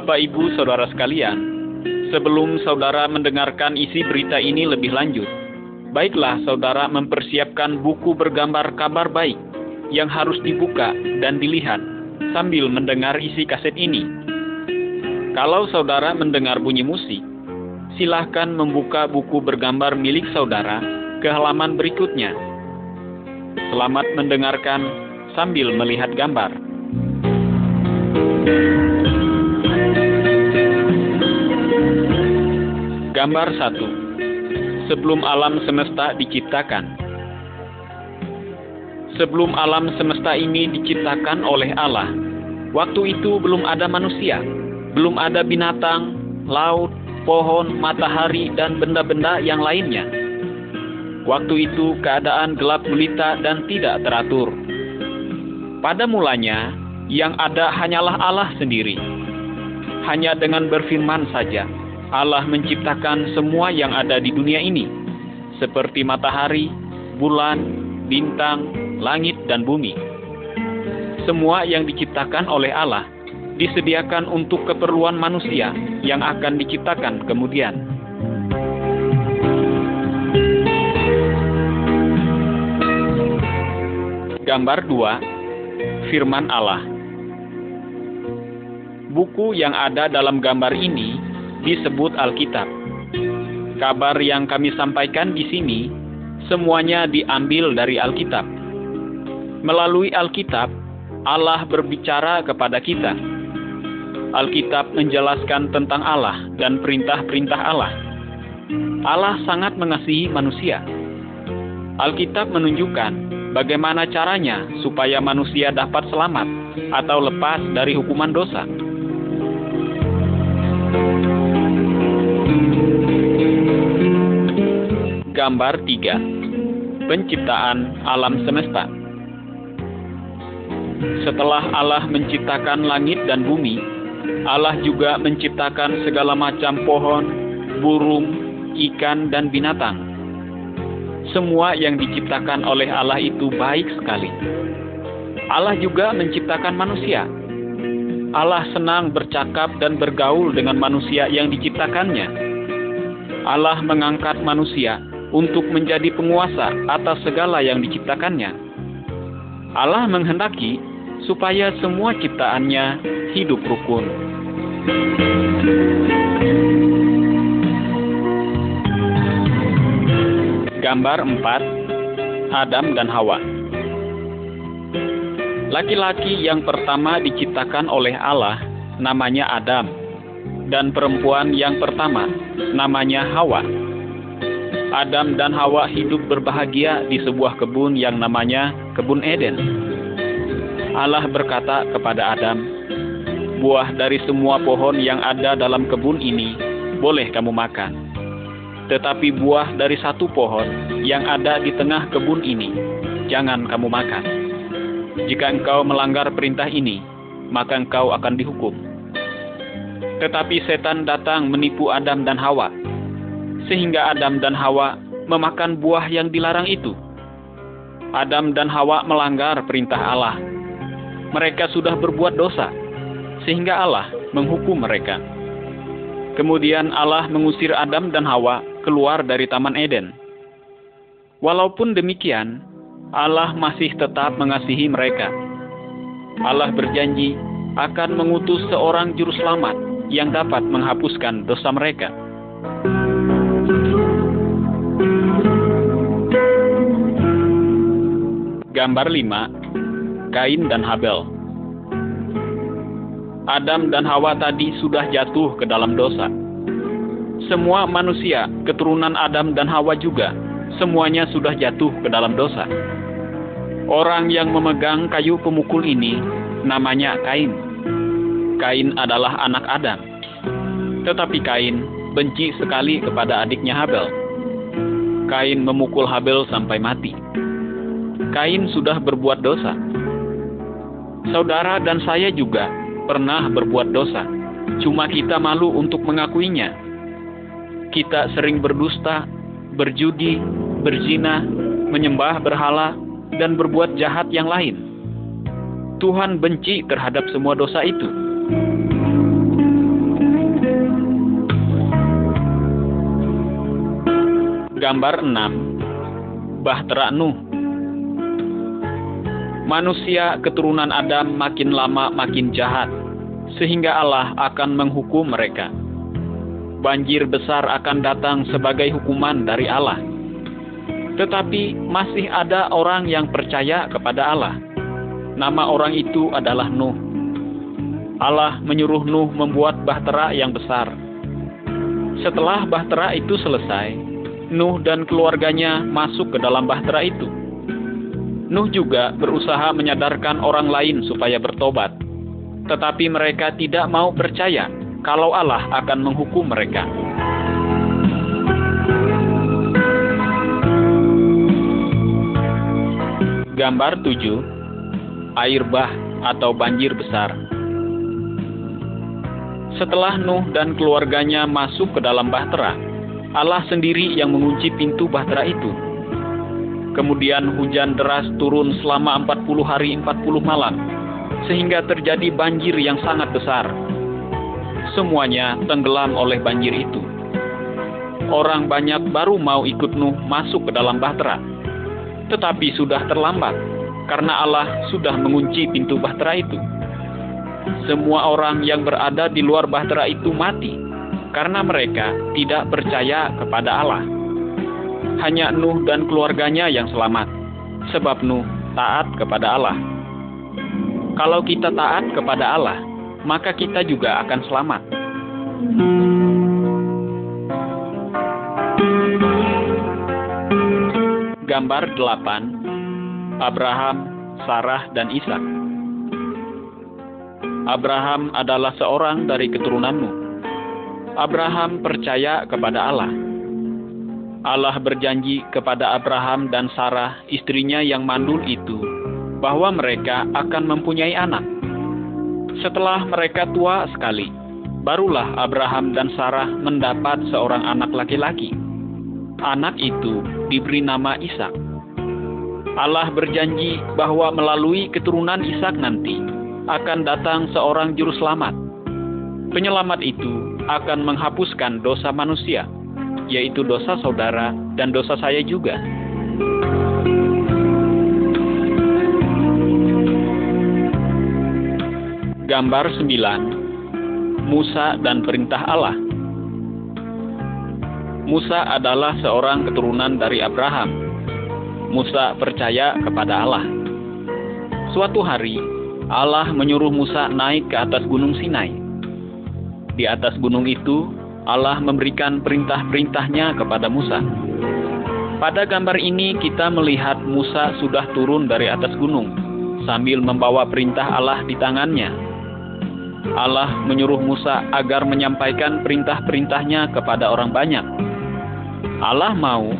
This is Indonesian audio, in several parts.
Bapak, Ibu, saudara sekalian, sebelum saudara mendengarkan isi berita ini lebih lanjut, baiklah saudara mempersiapkan buku bergambar kabar baik yang harus dibuka dan dilihat sambil mendengar isi kaset ini. Kalau saudara mendengar bunyi musik, silahkan membuka buku bergambar milik saudara ke halaman berikutnya. Selamat mendengarkan sambil melihat gambar. Gambar 1 Sebelum alam semesta diciptakan Sebelum alam semesta ini diciptakan oleh Allah, waktu itu belum ada manusia, belum ada binatang, laut, pohon, matahari, dan benda-benda yang lainnya. Waktu itu keadaan gelap gulita dan tidak teratur. Pada mulanya, yang ada hanyalah Allah sendiri. Hanya dengan berfirman saja, Allah menciptakan semua yang ada di dunia ini, seperti matahari, bulan, bintang, langit, dan bumi. Semua yang diciptakan oleh Allah disediakan untuk keperluan manusia yang akan diciptakan kemudian. Gambar 2 Firman Allah Buku yang ada dalam gambar ini disebut Alkitab. Kabar yang kami sampaikan di sini semuanya diambil dari Alkitab. Melalui Alkitab, Allah berbicara kepada kita. Alkitab menjelaskan tentang Allah dan perintah-perintah Allah. Allah sangat mengasihi manusia. Alkitab menunjukkan bagaimana caranya supaya manusia dapat selamat atau lepas dari hukuman dosa. Gambar 3 Penciptaan alam semesta Setelah Allah menciptakan langit dan bumi, Allah juga menciptakan segala macam pohon, burung, ikan, dan binatang. Semua yang diciptakan oleh Allah itu baik sekali. Allah juga menciptakan manusia. Allah senang bercakap dan bergaul dengan manusia yang diciptakannya. Allah mengangkat manusia untuk menjadi penguasa atas segala yang diciptakannya. Allah menghendaki supaya semua ciptaannya hidup rukun. Gambar 4 Adam dan Hawa Laki-laki yang pertama diciptakan oleh Allah namanya Adam dan perempuan yang pertama namanya Hawa. Adam dan Hawa hidup berbahagia di sebuah kebun yang namanya Kebun Eden. Allah berkata kepada Adam, "Buah dari semua pohon yang ada dalam kebun ini boleh kamu makan. Tetapi buah dari satu pohon yang ada di tengah kebun ini jangan kamu makan. Jika engkau melanggar perintah ini, maka engkau akan dihukum." Tetapi setan datang menipu Adam dan Hawa sehingga Adam dan Hawa memakan buah yang dilarang itu. Adam dan Hawa melanggar perintah Allah. Mereka sudah berbuat dosa, sehingga Allah menghukum mereka. Kemudian Allah mengusir Adam dan Hawa keluar dari Taman Eden. Walaupun demikian, Allah masih tetap mengasihi mereka. Allah berjanji akan mengutus seorang juru selamat yang dapat menghapuskan dosa mereka. Gambar 5 Kain dan Habel Adam dan Hawa tadi sudah jatuh ke dalam dosa. Semua manusia, keturunan Adam dan Hawa juga, semuanya sudah jatuh ke dalam dosa. Orang yang memegang kayu pemukul ini namanya Kain. Kain adalah anak Adam. Tetapi Kain benci sekali kepada adiknya Habel. Kain memukul Habel sampai mati. Kain sudah berbuat dosa. Saudara dan saya juga pernah berbuat dosa, cuma kita malu untuk mengakuinya. Kita sering berdusta, berjudi, berzina, menyembah berhala, dan berbuat jahat yang lain. Tuhan benci terhadap semua dosa itu. Gambar 6 Bahtera Nuh Manusia keturunan Adam makin lama makin jahat, sehingga Allah akan menghukum mereka. Banjir besar akan datang sebagai hukuman dari Allah. Tetapi masih ada orang yang percaya kepada Allah. Nama orang itu adalah Nuh. Allah menyuruh Nuh membuat bahtera yang besar. Setelah bahtera itu selesai, Nuh dan keluarganya masuk ke dalam bahtera itu Nuh juga berusaha menyadarkan orang lain supaya bertobat, tetapi mereka tidak mau percaya kalau Allah akan menghukum mereka. Gambar 7 Air bah atau banjir besar. Setelah Nuh dan keluarganya masuk ke dalam bahtera, Allah sendiri yang mengunci pintu bahtera itu Kemudian hujan deras turun selama 40 hari 40 malam, sehingga terjadi banjir yang sangat besar. Semuanya tenggelam oleh banjir itu. Orang banyak baru mau ikut Nuh masuk ke dalam bahtera. Tetapi sudah terlambat, karena Allah sudah mengunci pintu bahtera itu. Semua orang yang berada di luar bahtera itu mati, karena mereka tidak percaya kepada Allah hanya Nuh dan keluarganya yang selamat, sebab Nuh taat kepada Allah. Kalau kita taat kepada Allah, maka kita juga akan selamat. Gambar 8 Abraham, Sarah, dan Ishak Abraham adalah seorang dari keturunanmu. Abraham percaya kepada Allah Allah berjanji kepada Abraham dan Sarah, istrinya yang mandul itu, bahwa mereka akan mempunyai anak. Setelah mereka tua sekali, barulah Abraham dan Sarah mendapat seorang anak laki-laki. Anak itu diberi nama Ishak. Allah berjanji bahwa melalui keturunan Ishak nanti akan datang seorang juru selamat. Penyelamat itu akan menghapuskan dosa manusia yaitu dosa saudara dan dosa saya juga. Gambar 9 Musa dan perintah Allah Musa adalah seorang keturunan dari Abraham. Musa percaya kepada Allah. Suatu hari, Allah menyuruh Musa naik ke atas gunung Sinai. Di atas gunung itu, Allah memberikan perintah-perintahnya kepada Musa. Pada gambar ini kita melihat Musa sudah turun dari atas gunung sambil membawa perintah Allah di tangannya. Allah menyuruh Musa agar menyampaikan perintah-perintahnya kepada orang banyak. Allah mau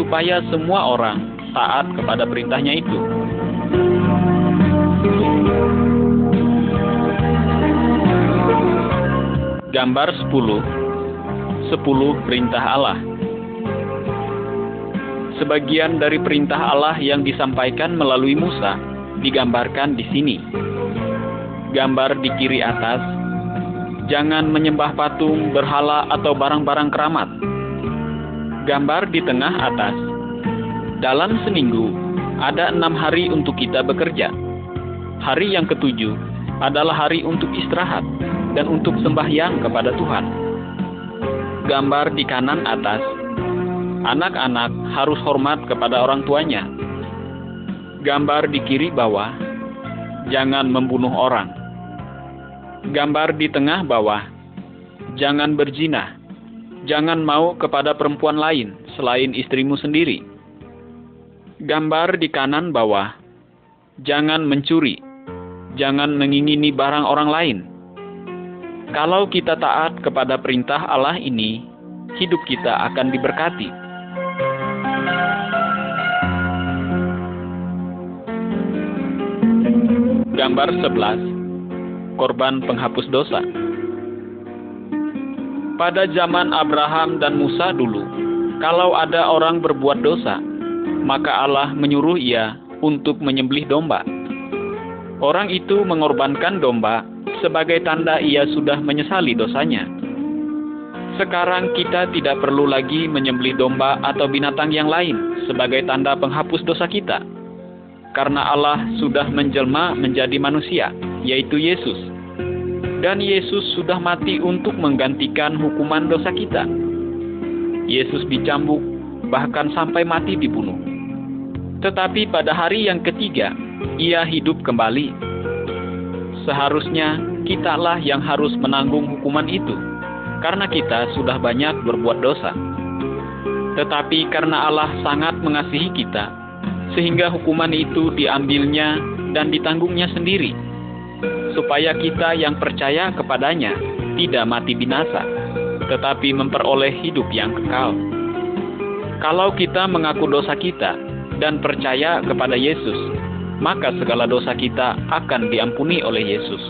supaya semua orang taat kepada perintahnya itu. Gambar 10 sepuluh perintah Allah. Sebagian dari perintah Allah yang disampaikan melalui Musa digambarkan di sini. Gambar di kiri atas, jangan menyembah patung, berhala, atau barang-barang keramat. Gambar di tengah atas, dalam seminggu ada enam hari untuk kita bekerja. Hari yang ketujuh adalah hari untuk istirahat dan untuk sembahyang kepada Tuhan gambar di kanan atas, anak-anak harus hormat kepada orang tuanya. Gambar di kiri bawah, jangan membunuh orang. Gambar di tengah bawah, jangan berzina. Jangan mau kepada perempuan lain selain istrimu sendiri. Gambar di kanan bawah, jangan mencuri. Jangan mengingini barang orang lain kalau kita taat kepada perintah Allah ini, hidup kita akan diberkati. Gambar 11 Korban penghapus dosa Pada zaman Abraham dan Musa dulu, kalau ada orang berbuat dosa, maka Allah menyuruh ia untuk menyembelih domba. Orang itu mengorbankan domba sebagai tanda ia sudah menyesali dosanya. Sekarang kita tidak perlu lagi menyembelih domba atau binatang yang lain sebagai tanda penghapus dosa kita. Karena Allah sudah menjelma menjadi manusia, yaitu Yesus. Dan Yesus sudah mati untuk menggantikan hukuman dosa kita. Yesus dicambuk, bahkan sampai mati dibunuh. Tetapi pada hari yang ketiga, ia hidup kembali. Seharusnya kitalah yang harus menanggung hukuman itu karena kita sudah banyak berbuat dosa. Tetapi karena Allah sangat mengasihi kita, sehingga hukuman itu diambilnya dan ditanggungnya sendiri, supaya kita yang percaya kepadanya tidak mati binasa, tetapi memperoleh hidup yang kekal. Kalau kita mengaku dosa kita dan percaya kepada Yesus, maka segala dosa kita akan diampuni oleh Yesus.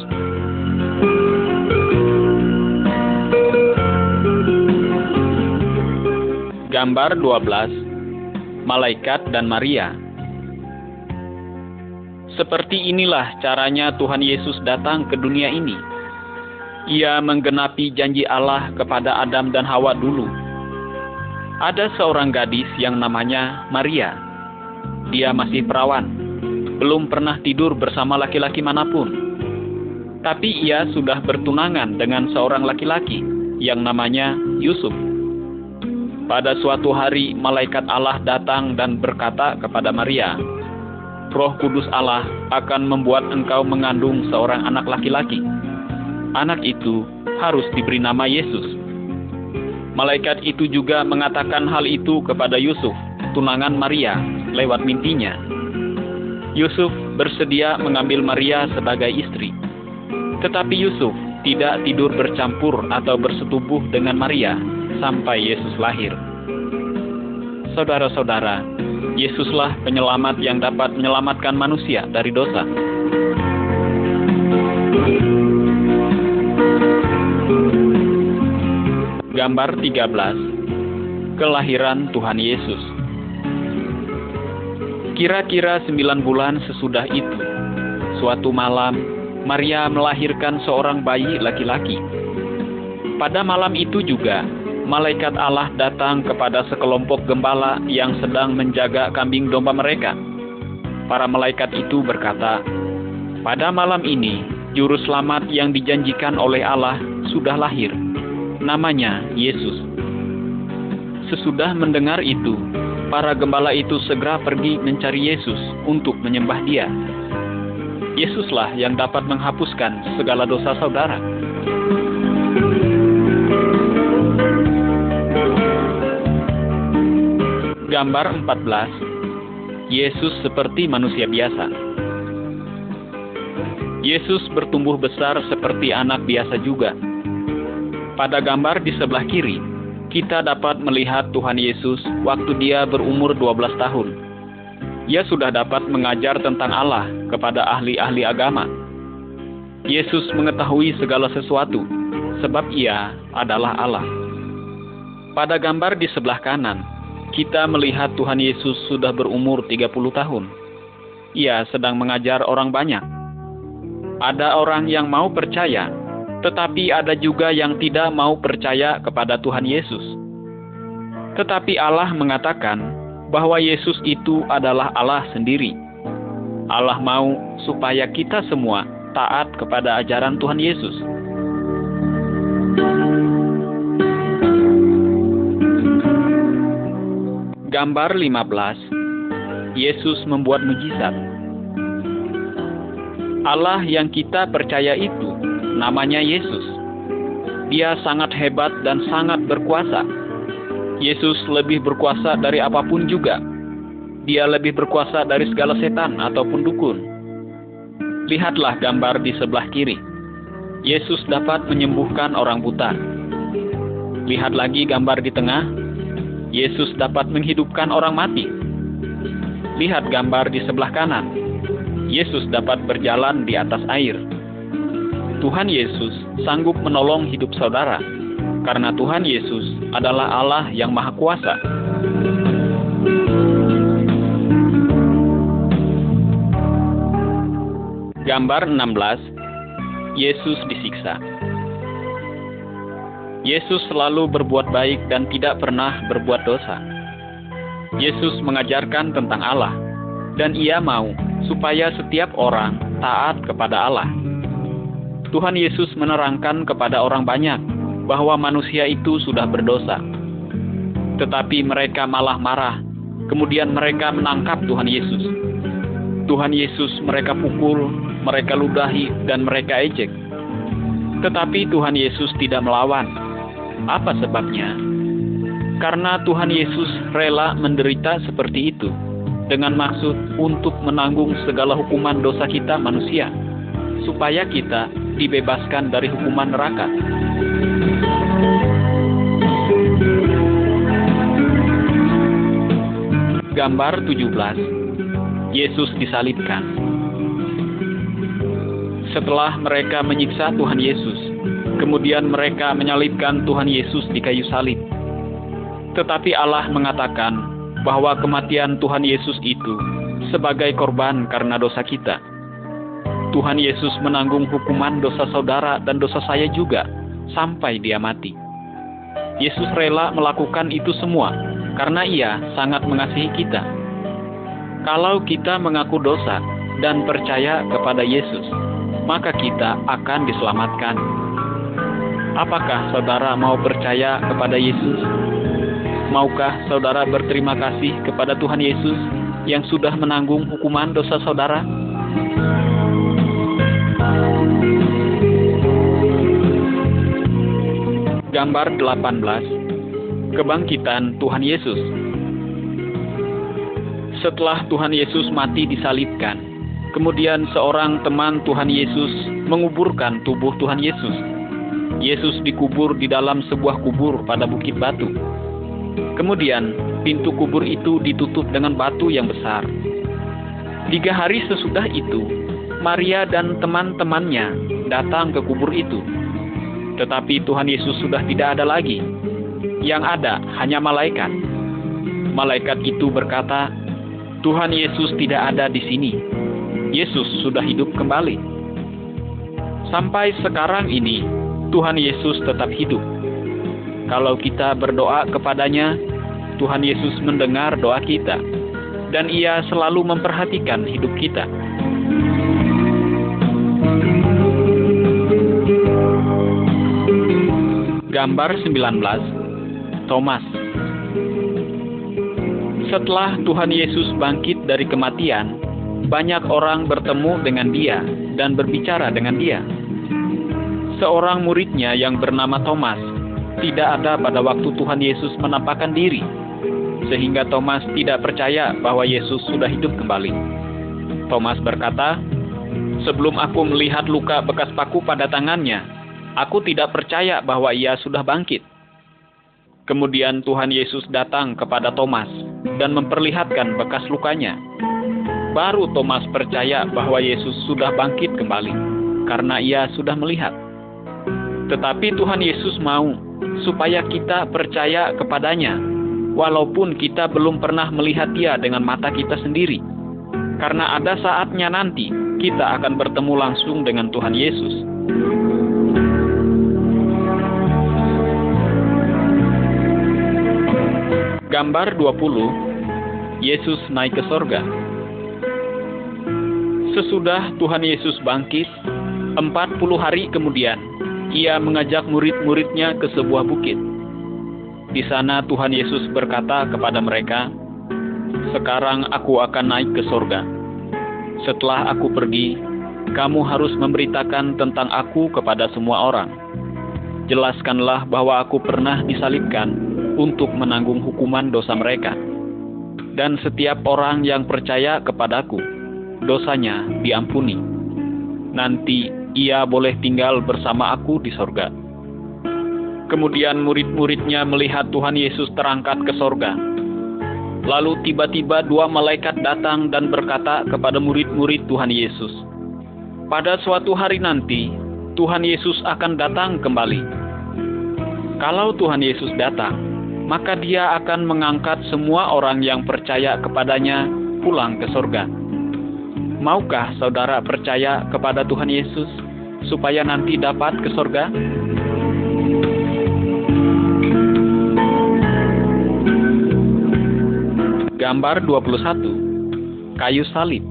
Gambar 12 Malaikat dan Maria Seperti inilah caranya Tuhan Yesus datang ke dunia ini. Ia menggenapi janji Allah kepada Adam dan Hawa dulu. Ada seorang gadis yang namanya Maria. Dia masih perawan, belum pernah tidur bersama laki-laki mana pun. Tapi ia sudah bertunangan dengan seorang laki-laki yang namanya Yusuf. Pada suatu hari, malaikat Allah datang dan berkata kepada Maria, "Roh Kudus Allah akan membuat engkau mengandung seorang anak laki-laki. Anak itu harus diberi nama Yesus." Malaikat itu juga mengatakan hal itu kepada Yusuf, tunangan Maria, lewat mimpinya. Yusuf bersedia mengambil Maria sebagai istri. Tetapi Yusuf tidak tidur bercampur atau bersetubuh dengan Maria sampai Yesus lahir. Saudara-saudara, Yesuslah penyelamat yang dapat menyelamatkan manusia dari dosa. Gambar 13 Kelahiran Tuhan Yesus Kira-kira sembilan bulan sesudah itu, suatu malam, Maria melahirkan seorang bayi laki-laki. Pada malam itu juga, malaikat Allah datang kepada sekelompok gembala yang sedang menjaga kambing domba mereka. Para malaikat itu berkata, "Pada malam ini, juru selamat yang dijanjikan oleh Allah sudah lahir. Namanya Yesus." Sesudah mendengar itu, para gembala itu segera pergi mencari Yesus untuk menyembah Dia. Yesuslah yang dapat menghapuskan segala dosa saudara. Gambar 14 Yesus seperti manusia biasa Yesus bertumbuh besar seperti anak biasa juga. Pada gambar di sebelah kiri, kita dapat melihat Tuhan Yesus waktu dia berumur 12 tahun. Ia sudah dapat mengajar tentang Allah kepada ahli-ahli agama. Yesus mengetahui segala sesuatu, sebab ia adalah Allah. Pada gambar di sebelah kanan, kita melihat Tuhan Yesus sudah berumur 30 tahun. Ia sedang mengajar orang banyak. Ada orang yang mau percaya, tetapi ada juga yang tidak mau percaya kepada Tuhan Yesus. Tetapi Allah mengatakan bahwa Yesus itu adalah Allah sendiri. Allah mau supaya kita semua taat kepada ajaran Tuhan Yesus. Gambar 15 Yesus membuat mujizat Allah yang kita percaya itu namanya Yesus. Dia sangat hebat dan sangat berkuasa. Yesus lebih berkuasa dari apa pun juga. Dia lebih berkuasa dari segala setan ataupun dukun. Lihatlah gambar di sebelah kiri. Yesus dapat menyembuhkan orang buta. Lihat lagi gambar di tengah, Yesus dapat menghidupkan orang mati. Lihat gambar di sebelah kanan. Yesus dapat berjalan di atas air. Tuhan Yesus sanggup menolong hidup saudara, karena Tuhan Yesus adalah Allah yang Maha Kuasa. Gambar 16 Yesus disiksa Yesus selalu berbuat baik dan tidak pernah berbuat dosa. Yesus mengajarkan tentang Allah, dan Ia mau supaya setiap orang taat kepada Allah. Tuhan Yesus menerangkan kepada orang banyak bahwa manusia itu sudah berdosa. Tetapi mereka malah marah, kemudian mereka menangkap Tuhan Yesus. Tuhan Yesus mereka pukul, mereka ludahi, dan mereka ejek. Tetapi Tuhan Yesus tidak melawan, apa sebabnya? Karena Tuhan Yesus rela menderita seperti itu dengan maksud untuk menanggung segala hukuman dosa kita manusia, supaya kita dibebaskan dari hukuman neraka. Gambar 17 Yesus disalibkan Setelah mereka menyiksa Tuhan Yesus, Kemudian mereka menyalibkan Tuhan Yesus di kayu salib. Tetapi Allah mengatakan bahwa kematian Tuhan Yesus itu sebagai korban karena dosa kita. Tuhan Yesus menanggung hukuman dosa saudara dan dosa saya juga sampai dia mati. Yesus rela melakukan itu semua karena ia sangat mengasihi kita. Kalau kita mengaku dosa dan percaya kepada Yesus, maka kita akan diselamatkan. Apakah saudara mau percaya kepada Yesus? Maukah saudara berterima kasih kepada Tuhan Yesus yang sudah menanggung hukuman dosa saudara? Gambar 18 Kebangkitan Tuhan Yesus Setelah Tuhan Yesus mati disalibkan, kemudian seorang teman Tuhan Yesus menguburkan tubuh Tuhan Yesus Yesus dikubur di dalam sebuah kubur pada bukit batu. Kemudian, pintu kubur itu ditutup dengan batu yang besar. Tiga hari sesudah itu, Maria dan teman-temannya datang ke kubur itu. Tetapi Tuhan Yesus sudah tidak ada lagi. Yang ada hanya malaikat. Malaikat itu berkata, "Tuhan Yesus tidak ada di sini. Yesus sudah hidup kembali." Sampai sekarang ini, Tuhan Yesus tetap hidup. Kalau kita berdoa kepadanya, Tuhan Yesus mendengar doa kita, dan Ia selalu memperhatikan hidup kita. Gambar 19 Thomas Setelah Tuhan Yesus bangkit dari kematian, banyak orang bertemu dengan dia dan berbicara dengan dia seorang muridnya yang bernama Thomas tidak ada pada waktu Tuhan Yesus menampakkan diri, sehingga Thomas tidak percaya bahwa Yesus sudah hidup kembali. Thomas berkata, "Sebelum aku melihat luka bekas paku pada tangannya, aku tidak percaya bahwa ia sudah bangkit." Kemudian Tuhan Yesus datang kepada Thomas dan memperlihatkan bekas lukanya. Baru Thomas percaya bahwa Yesus sudah bangkit kembali, karena ia sudah melihat. Tetapi Tuhan Yesus mau supaya kita percaya kepadanya, walaupun kita belum pernah melihat Dia dengan mata kita sendiri. Karena ada saatnya nanti kita akan bertemu langsung dengan Tuhan Yesus. Gambar 20 Yesus naik ke sorga Sesudah Tuhan Yesus bangkit, 40 hari kemudian, ia mengajak murid-muridnya ke sebuah bukit. Di sana Tuhan Yesus berkata kepada mereka, "Sekarang aku akan naik ke sorga. Setelah aku pergi, kamu harus memberitakan tentang aku kepada semua orang. Jelaskanlah bahwa aku pernah disalibkan untuk menanggung hukuman dosa mereka. Dan setiap orang yang percaya kepadaku, dosanya diampuni. Nanti ia boleh tinggal bersama aku di sorga. Kemudian murid-muridnya melihat Tuhan Yesus terangkat ke sorga. Lalu tiba-tiba dua malaikat datang dan berkata kepada murid-murid Tuhan Yesus, "Pada suatu hari nanti, Tuhan Yesus akan datang kembali. Kalau Tuhan Yesus datang, maka dia akan mengangkat semua orang yang percaya kepadanya pulang ke Surga. Maukah saudara percaya kepada Tuhan Yesus supaya nanti dapat ke Surga? Gambar 21 Kayu Salib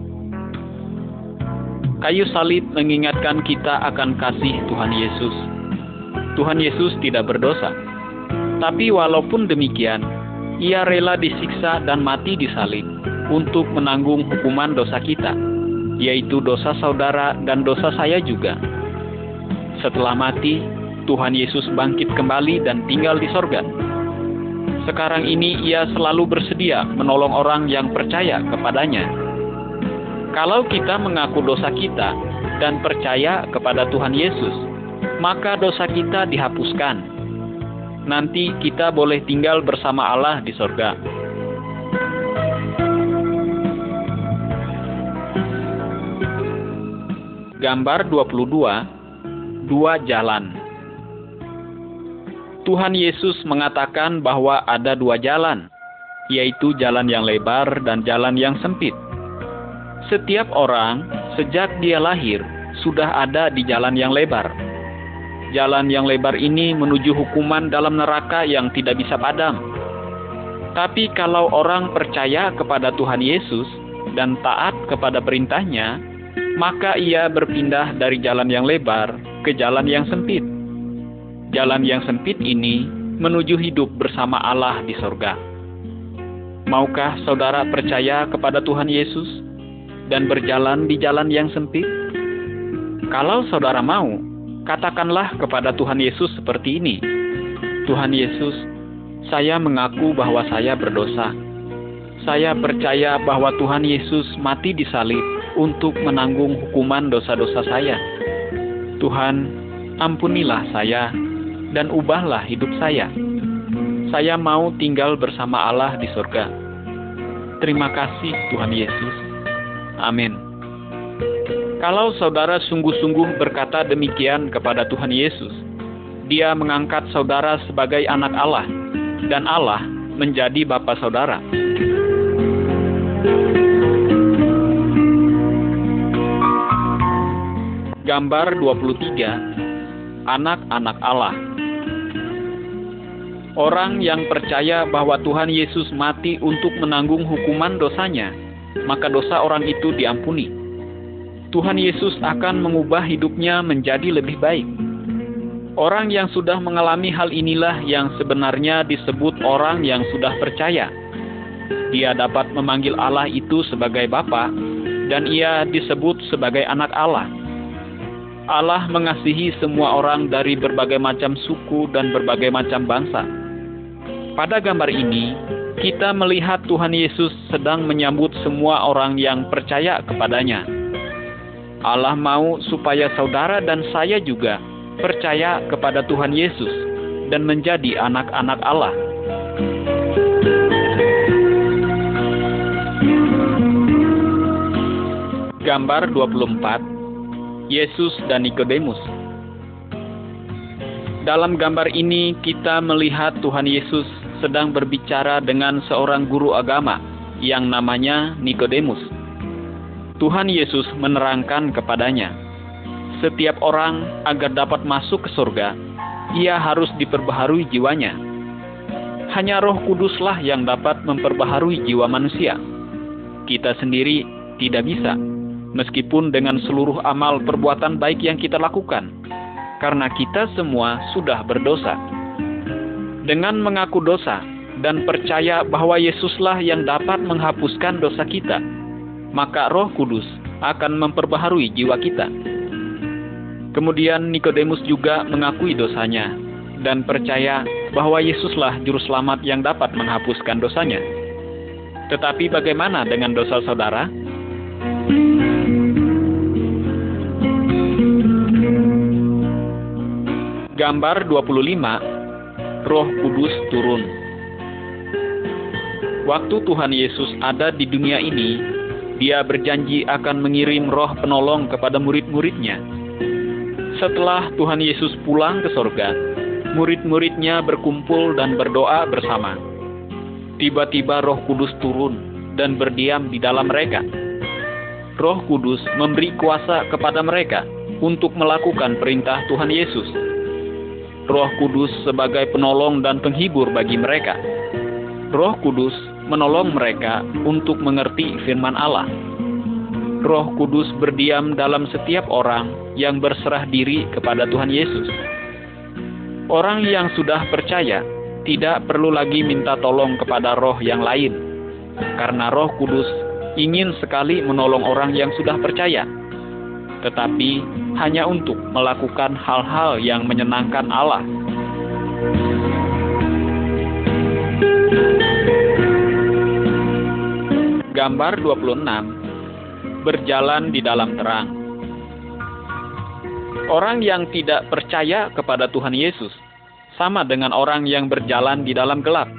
Kayu salib mengingatkan kita akan kasih Tuhan Yesus. Tuhan Yesus tidak berdosa tapi walaupun demikian, ia rela disiksa dan mati di salib untuk menanggung hukuman dosa kita, yaitu dosa saudara dan dosa saya juga. Setelah mati, Tuhan Yesus bangkit kembali dan tinggal di sorga. Sekarang ini ia selalu bersedia menolong orang yang percaya kepadanya kalau kita mengaku dosa kita dan percaya kepada Tuhan Yesus, maka dosa kita dihapuskan. Nanti kita boleh tinggal bersama Allah di sorga. Gambar 22 Dua jalan Tuhan Yesus mengatakan bahwa ada dua jalan, yaitu jalan yang lebar dan jalan yang sempit. Setiap orang sejak dia lahir sudah ada di jalan yang lebar. Jalan yang lebar ini menuju hukuman dalam neraka yang tidak bisa padam. Tapi kalau orang percaya kepada Tuhan Yesus dan taat kepada perintahnya, maka ia berpindah dari jalan yang lebar ke jalan yang sempit. Jalan yang sempit ini menuju hidup bersama Allah di sorga. Maukah saudara percaya kepada Tuhan Yesus? dan berjalan di jalan yang sempit? Kalau saudara mau, katakanlah kepada Tuhan Yesus seperti ini: "Tuhan Yesus, saya mengaku bahwa saya berdosa. Saya percaya bahwa Tuhan Yesus mati di salib untuk menanggung hukuman dosa-dosa saya. Tuhan, ampunilah saya dan ubahlah hidup saya. Saya mau tinggal bersama Allah di surga. Terima kasih, Tuhan Yesus." Amin. Kalau saudara sungguh-sungguh berkata demikian kepada Tuhan Yesus, Dia mengangkat saudara sebagai anak Allah, dan Allah menjadi Bapa saudara. Gambar 23 Anak-anak Allah Orang yang percaya bahwa Tuhan Yesus mati untuk menanggung hukuman dosanya maka dosa orang itu diampuni. Tuhan Yesus akan mengubah hidupnya menjadi lebih baik. Orang yang sudah mengalami hal inilah yang sebenarnya disebut orang yang sudah percaya. Dia dapat memanggil Allah itu sebagai Bapa, dan ia disebut sebagai anak Allah. Allah mengasihi semua orang dari berbagai macam suku dan berbagai macam bangsa. Pada gambar ini, kita melihat Tuhan Yesus sedang menyambut semua orang yang percaya kepadanya. Allah mau supaya saudara dan saya juga percaya kepada Tuhan Yesus dan menjadi anak-anak Allah. Gambar 24 Yesus dan Nikodemus Dalam gambar ini kita melihat Tuhan Yesus sedang berbicara dengan seorang guru agama yang namanya Nikodemus. Tuhan Yesus menerangkan kepadanya, setiap orang agar dapat masuk ke surga, ia harus diperbaharui jiwanya. Hanya Roh Kuduslah yang dapat memperbaharui jiwa manusia. Kita sendiri tidak bisa, meskipun dengan seluruh amal perbuatan baik yang kita lakukan, karena kita semua sudah berdosa. Dengan mengaku dosa dan percaya bahwa Yesuslah yang dapat menghapuskan dosa kita, maka Roh Kudus akan memperbaharui jiwa kita. Kemudian Nikodemus juga mengakui dosanya dan percaya bahwa Yesuslah juru selamat yang dapat menghapuskan dosanya. Tetapi bagaimana dengan dosa saudara? Gambar 25 Roh Kudus turun. Waktu Tuhan Yesus ada di dunia ini, Dia berjanji akan mengirim Roh Penolong kepada murid-muridnya. Setelah Tuhan Yesus pulang ke sorga, murid-muridnya berkumpul dan berdoa bersama. Tiba-tiba Roh Kudus turun dan berdiam di dalam mereka. Roh Kudus memberi kuasa kepada mereka untuk melakukan perintah Tuhan Yesus Roh Kudus sebagai penolong dan penghibur bagi mereka. Roh Kudus menolong mereka untuk mengerti firman Allah. Roh Kudus berdiam dalam setiap orang yang berserah diri kepada Tuhan Yesus. Orang yang sudah percaya tidak perlu lagi minta tolong kepada roh yang lain, karena Roh Kudus ingin sekali menolong orang yang sudah percaya, tetapi hanya untuk melakukan hal-hal yang menyenangkan Allah. Gambar 26 Berjalan di dalam terang Orang yang tidak percaya kepada Tuhan Yesus sama dengan orang yang berjalan di dalam gelap.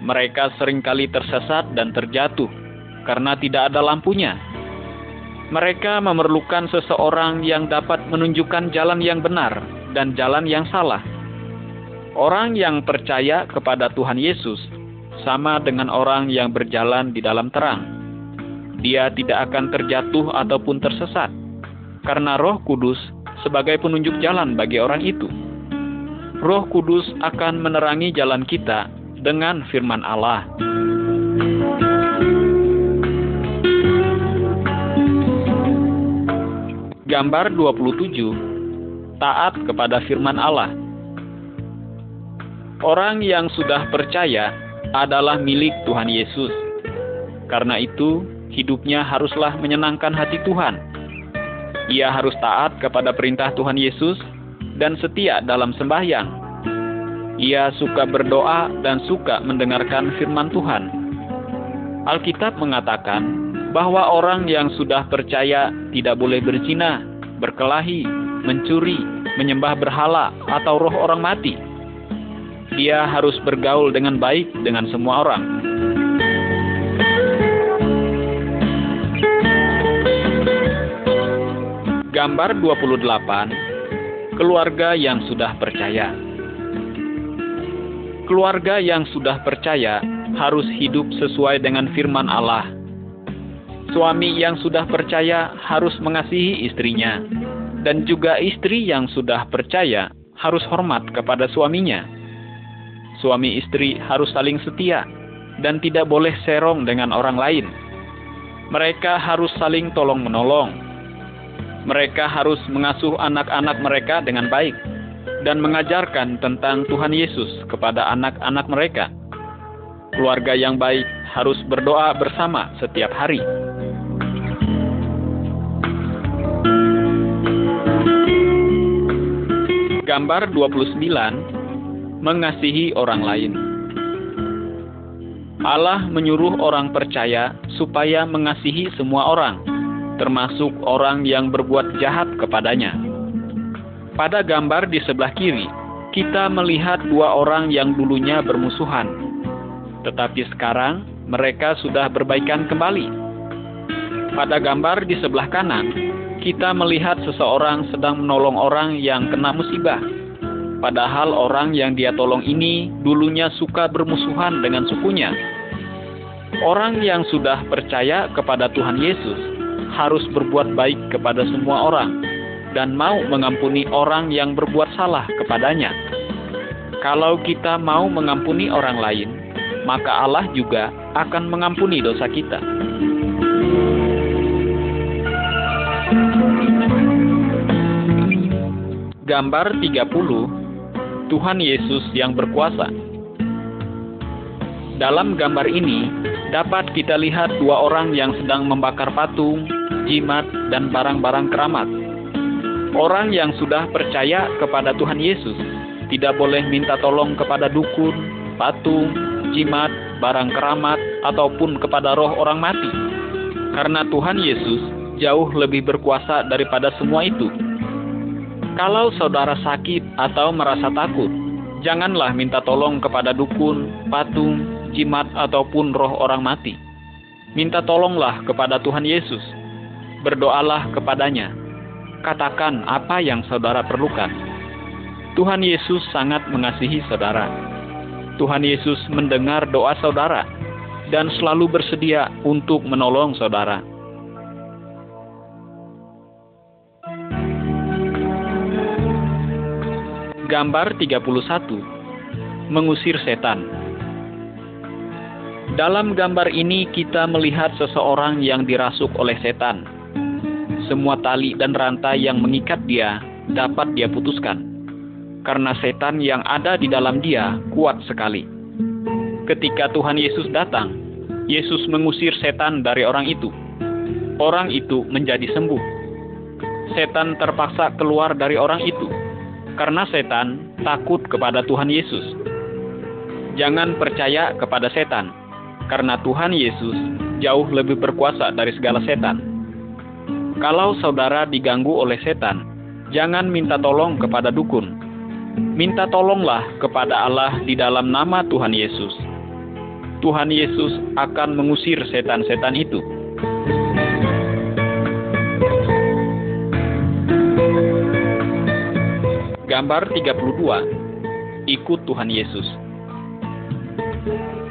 Mereka sering kali tersesat dan terjatuh karena tidak ada lampunya. Mereka memerlukan seseorang yang dapat menunjukkan jalan yang benar dan jalan yang salah. Orang yang percaya kepada Tuhan Yesus sama dengan orang yang berjalan di dalam terang. Dia tidak akan terjatuh ataupun tersesat, karena Roh Kudus sebagai penunjuk jalan bagi orang itu. Roh Kudus akan menerangi jalan kita dengan firman Allah. Gambar 27 Taat kepada firman Allah Orang yang sudah percaya adalah milik Tuhan Yesus. Karena itu, hidupnya haruslah menyenangkan hati Tuhan. Ia harus taat kepada perintah Tuhan Yesus dan setia dalam sembahyang. Ia suka berdoa dan suka mendengarkan firman Tuhan. Alkitab mengatakan bahwa orang yang sudah percaya tidak boleh berzina, berkelahi, mencuri, menyembah berhala, atau roh orang mati. Dia harus bergaul dengan baik dengan semua orang. Gambar 28 Keluarga yang sudah percaya Keluarga yang sudah percaya harus hidup sesuai dengan firman Allah Suami yang sudah percaya harus mengasihi istrinya, dan juga istri yang sudah percaya harus hormat kepada suaminya. Suami istri harus saling setia dan tidak boleh serong dengan orang lain. Mereka harus saling tolong-menolong. Mereka harus mengasuh anak-anak mereka dengan baik dan mengajarkan tentang Tuhan Yesus kepada anak-anak mereka. Keluarga yang baik harus berdoa bersama setiap hari. Gambar 29 Mengasihi orang lain Allah menyuruh orang percaya supaya mengasihi semua orang, termasuk orang yang berbuat jahat kepadanya. Pada gambar di sebelah kiri, kita melihat dua orang yang dulunya bermusuhan, tetapi sekarang mereka sudah berbaikan kembali. Pada gambar di sebelah kanan, kita melihat seseorang sedang menolong orang yang kena musibah. Padahal orang yang dia tolong ini dulunya suka bermusuhan dengan sukunya. Orang yang sudah percaya kepada Tuhan Yesus harus berbuat baik kepada semua orang dan mau mengampuni orang yang berbuat salah kepadanya. Kalau kita mau mengampuni orang lain, maka Allah juga akan mengampuni dosa kita. Gambar 30 Tuhan Yesus yang berkuasa Dalam gambar ini dapat kita lihat dua orang yang sedang membakar patung, jimat, dan barang-barang keramat. Orang yang sudah percaya kepada Tuhan Yesus tidak boleh minta tolong kepada dukun, patung, jimat, barang keramat, ataupun kepada roh orang mati. Karena Tuhan Yesus jauh lebih berkuasa daripada semua itu. Kalau saudara sakit atau merasa takut, janganlah minta tolong kepada dukun, patung, jimat, ataupun roh orang mati. Minta tolonglah kepada Tuhan Yesus. Berdoalah kepadanya. Katakan apa yang saudara perlukan. Tuhan Yesus sangat mengasihi saudara. Tuhan Yesus mendengar doa saudara dan selalu bersedia untuk menolong saudara. Gambar 31 Mengusir setan Dalam gambar ini kita melihat seseorang yang dirasuk oleh setan. Semua tali dan rantai yang mengikat dia dapat dia putuskan. Karena setan yang ada di dalam dia kuat sekali. Ketika Tuhan Yesus datang, Yesus mengusir setan dari orang itu. Orang itu menjadi sembuh. Setan terpaksa keluar dari orang itu karena setan takut kepada Tuhan Yesus. Jangan percaya kepada setan, karena Tuhan Yesus jauh lebih berkuasa dari segala setan. Kalau saudara diganggu oleh setan, jangan minta tolong kepada dukun. Minta tolonglah kepada Allah di dalam nama Tuhan Yesus Tuhan Yesus akan mengusir setan-setan itu. Gambar 32. Ikut Tuhan Yesus.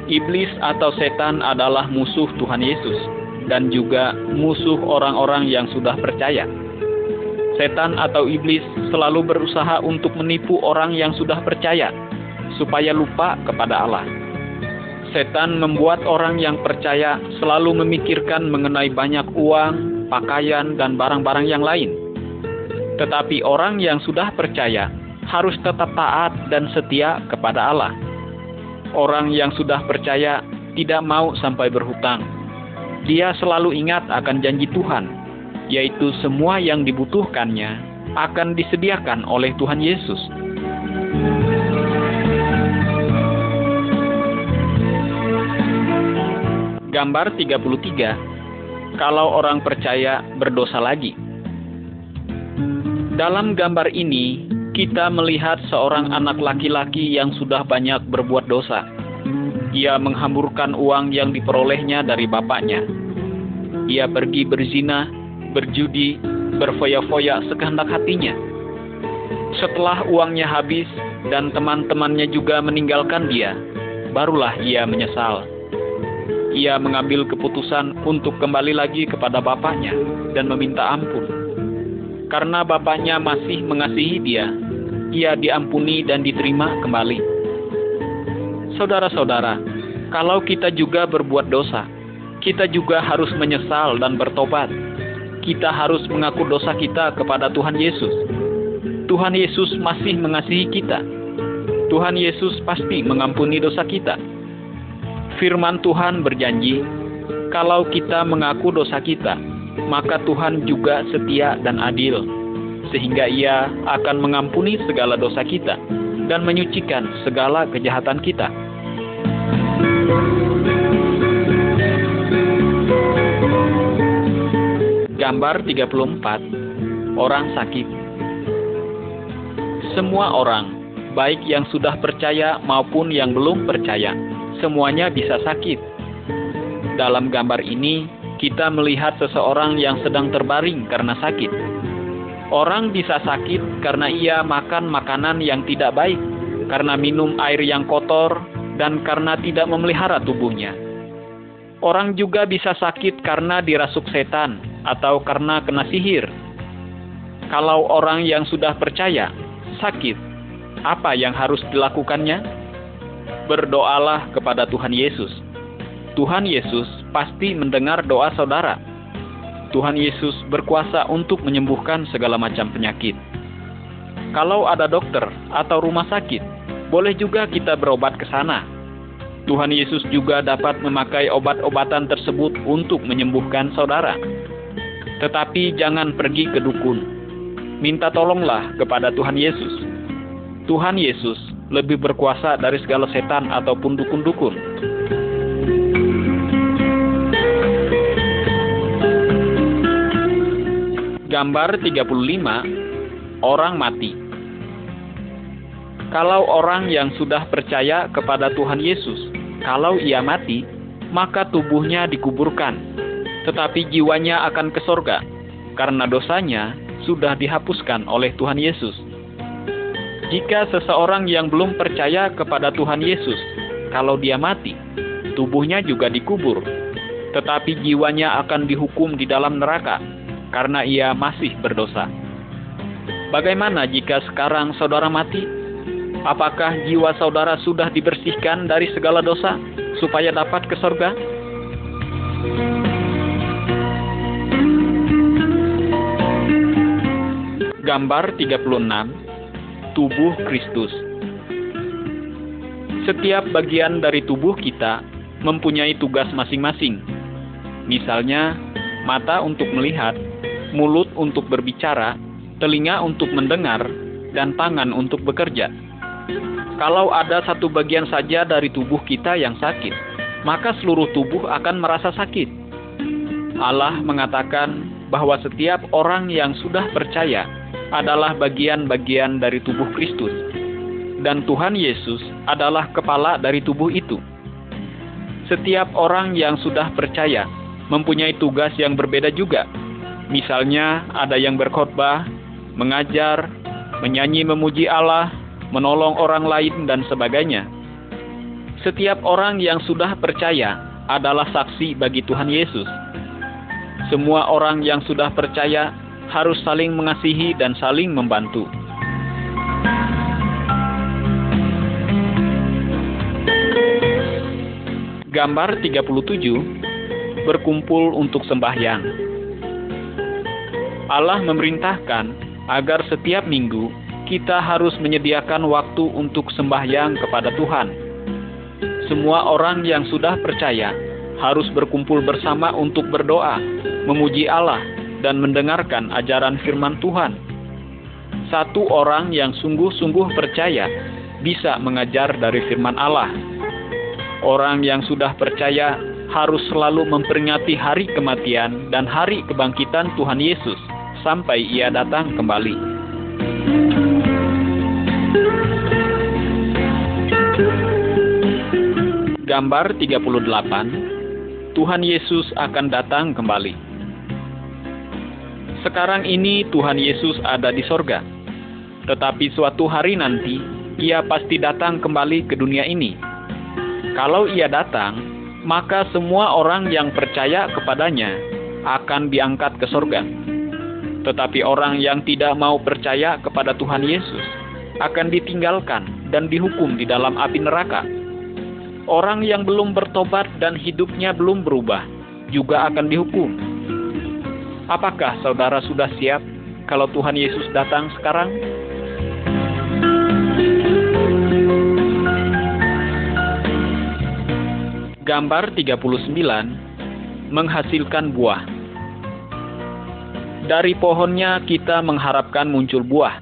Iblis atau setan adalah musuh Tuhan Yesus dan juga musuh orang-orang yang sudah percaya. Setan atau iblis selalu berusaha untuk menipu orang yang sudah percaya supaya lupa kepada Allah setan membuat orang yang percaya selalu memikirkan mengenai banyak uang, pakaian, dan barang-barang yang lain. Tetapi orang yang sudah percaya harus tetap taat dan setia kepada Allah. Orang yang sudah percaya tidak mau sampai berhutang. Dia selalu ingat akan janji Tuhan, yaitu semua yang dibutuhkannya akan disediakan oleh Tuhan Yesus. Gambar 33. Kalau orang percaya berdosa lagi. Dalam gambar ini, kita melihat seorang anak laki-laki yang sudah banyak berbuat dosa. Ia menghamburkan uang yang diperolehnya dari bapaknya. Ia pergi berzina, berjudi, berfoya-foya sekehendak hatinya. Setelah uangnya habis dan teman-temannya juga meninggalkan dia, barulah ia menyesal ia mengambil keputusan untuk kembali lagi kepada bapaknya dan meminta ampun. Karena bapaknya masih mengasihi dia, ia diampuni dan diterima kembali. Saudara-saudara, kalau kita juga berbuat dosa, kita juga harus menyesal dan bertobat. Kita harus mengaku dosa kita kepada Tuhan Yesus. Tuhan Yesus masih mengasihi kita. Tuhan Yesus pasti mengampuni dosa kita firman Tuhan berjanji, kalau kita mengaku dosa kita, maka Tuhan juga setia dan adil, sehingga Ia akan mengampuni segala dosa kita dan menyucikan segala kejahatan kita. Gambar 34 Orang sakit Semua orang, baik yang sudah percaya maupun yang belum percaya, semuanya bisa sakit. Dalam gambar ini, kita melihat seseorang yang sedang terbaring karena sakit. Orang bisa sakit karena ia makan makanan yang tidak baik, karena minum air yang kotor, dan karena tidak memelihara tubuhnya. Orang juga bisa sakit karena dirasuk setan atau karena kena sihir. Kalau orang yang sudah percaya sakit, apa yang harus dilakukannya? berdoalah kepada Tuhan Yesus. Tuhan Yesus pasti mendengar doa saudara. Tuhan Yesus berkuasa untuk menyembuhkan segala macam penyakit. Kalau ada dokter atau rumah sakit, boleh juga kita berobat ke sana. Tuhan Yesus juga dapat memakai obat-obatan tersebut untuk menyembuhkan saudara. Tetapi jangan pergi ke dukun. Minta tolonglah kepada Tuhan Yesus. Tuhan Yesus lebih berkuasa dari segala setan ataupun dukun-dukun. Gambar 35 Orang mati Kalau orang yang sudah percaya kepada Tuhan Yesus, kalau ia mati, maka tubuhnya dikuburkan, tetapi jiwanya akan ke sorga, karena dosanya sudah dihapuskan oleh Tuhan Yesus. Jika seseorang yang belum percaya kepada Tuhan Yesus, kalau dia mati, tubuhnya juga dikubur, tetapi jiwanya akan dihukum di dalam neraka karena ia masih berdosa. Bagaimana jika sekarang saudara mati? Apakah jiwa saudara sudah dibersihkan dari segala dosa supaya dapat ke sorga? Gambar 36 Tubuh Kristus Setiap bagian dari tubuh kita mempunyai tugas masing-masing. Misalnya, mata untuk melihat, mulut untuk berbicara, telinga untuk mendengar, dan tangan untuk bekerja. Kalau ada satu bagian saja dari tubuh kita yang sakit, maka seluruh tubuh akan merasa sakit. Allah mengatakan bahwa setiap orang yang sudah percaya adalah bagian-bagian dari tubuh Kristus, dan Tuhan Yesus adalah kepala dari tubuh itu. Setiap orang yang sudah percaya mempunyai tugas yang berbeda juga. Misalnya, ada yang berkhotbah, mengajar, menyanyi memuji Allah, menolong orang lain, dan sebagainya. Setiap orang yang sudah percaya adalah saksi bagi Tuhan Yesus. Semua orang yang sudah percaya harus saling mengasihi dan saling membantu. Gambar 37 berkumpul untuk sembahyang. Allah memerintahkan agar setiap minggu kita harus menyediakan waktu untuk sembahyang kepada Tuhan. Semua orang yang sudah percaya harus berkumpul bersama untuk berdoa, memuji Allah, dan mendengarkan ajaran firman Tuhan. Satu orang yang sungguh-sungguh percaya bisa mengajar dari firman Allah. Orang yang sudah percaya harus selalu memperingati hari kematian dan hari kebangkitan Tuhan Yesus sampai Ia datang kembali. Gambar 38 Tuhan Yesus akan datang kembali. Sekarang ini Tuhan Yesus ada di sorga. Tetapi suatu hari nanti, ia pasti datang kembali ke dunia ini. Kalau ia datang, maka semua orang yang percaya kepadanya akan diangkat ke sorga. Tetapi orang yang tidak mau percaya kepada Tuhan Yesus akan ditinggalkan dan dihukum di dalam api neraka. Orang yang belum bertobat dan hidupnya belum berubah juga akan dihukum Apakah saudara sudah siap kalau Tuhan Yesus datang sekarang? Gambar 39 menghasilkan buah. Dari pohonnya kita mengharapkan muncul buah.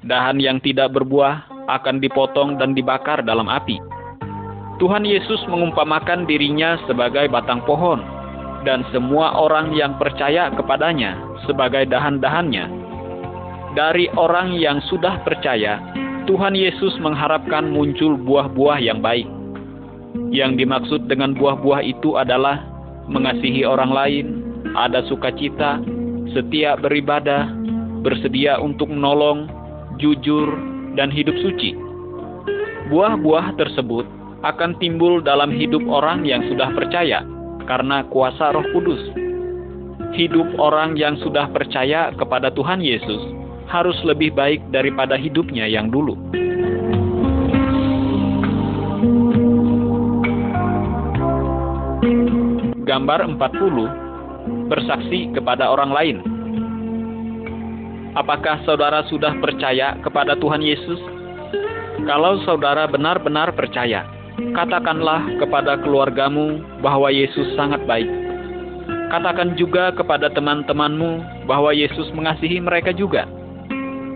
Dahan yang tidak berbuah akan dipotong dan dibakar dalam api. Tuhan Yesus mengumpamakan dirinya sebagai batang pohon dan semua orang yang percaya kepadanya sebagai dahan-dahannya. Dari orang yang sudah percaya, Tuhan Yesus mengharapkan muncul buah-buah yang baik. Yang dimaksud dengan buah-buah itu adalah mengasihi orang lain, ada sukacita, setia beribadah, bersedia untuk menolong, jujur, dan hidup suci. Buah-buah tersebut akan timbul dalam hidup orang yang sudah percaya karena kuasa Roh Kudus. Hidup orang yang sudah percaya kepada Tuhan Yesus harus lebih baik daripada hidupnya yang dulu. Gambar 40 bersaksi kepada orang lain. Apakah saudara sudah percaya kepada Tuhan Yesus? Kalau saudara benar-benar percaya, Katakanlah kepada keluargamu bahwa Yesus sangat baik. Katakan juga kepada teman-temanmu bahwa Yesus mengasihi mereka juga.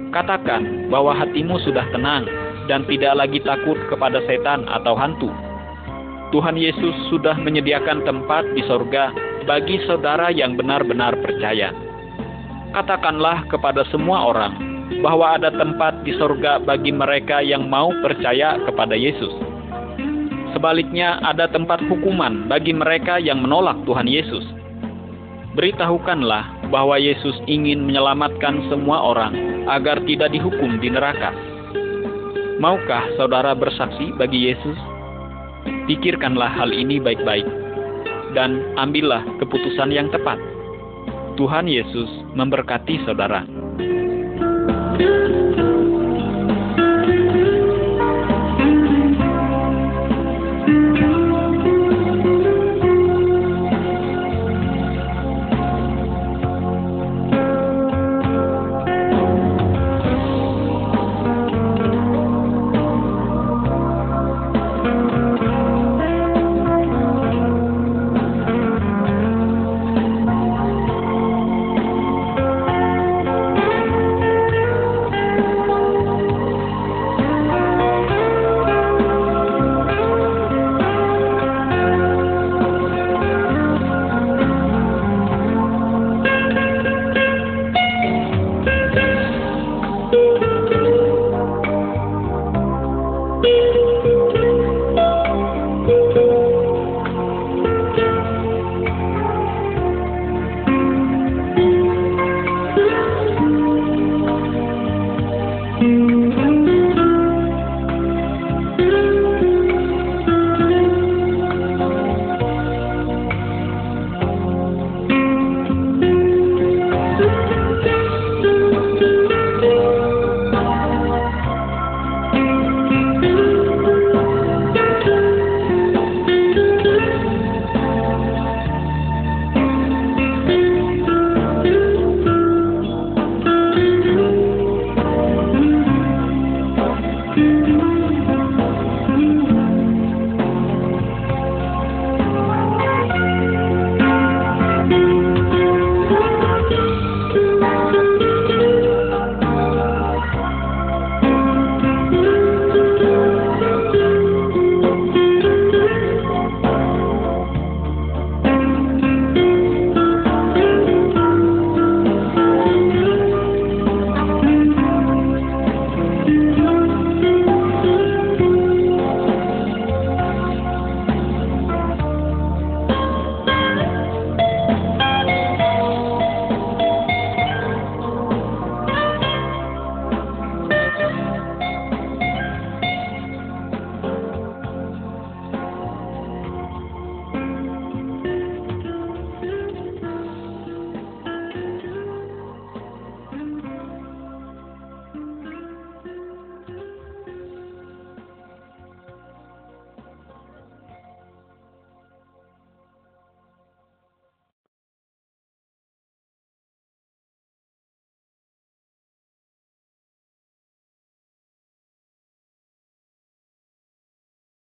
Katakan bahwa hatimu sudah tenang dan tidak lagi takut kepada setan atau hantu. Tuhan Yesus sudah menyediakan tempat di sorga bagi saudara yang benar-benar percaya. Katakanlah kepada semua orang bahwa ada tempat di sorga bagi mereka yang mau percaya kepada Yesus. Sebaliknya, ada tempat hukuman bagi mereka yang menolak Tuhan Yesus. Beritahukanlah bahwa Yesus ingin menyelamatkan semua orang agar tidak dihukum di neraka. Maukah saudara bersaksi bagi Yesus? Pikirkanlah hal ini baik-baik dan ambillah keputusan yang tepat. Tuhan Yesus memberkati saudara. thank you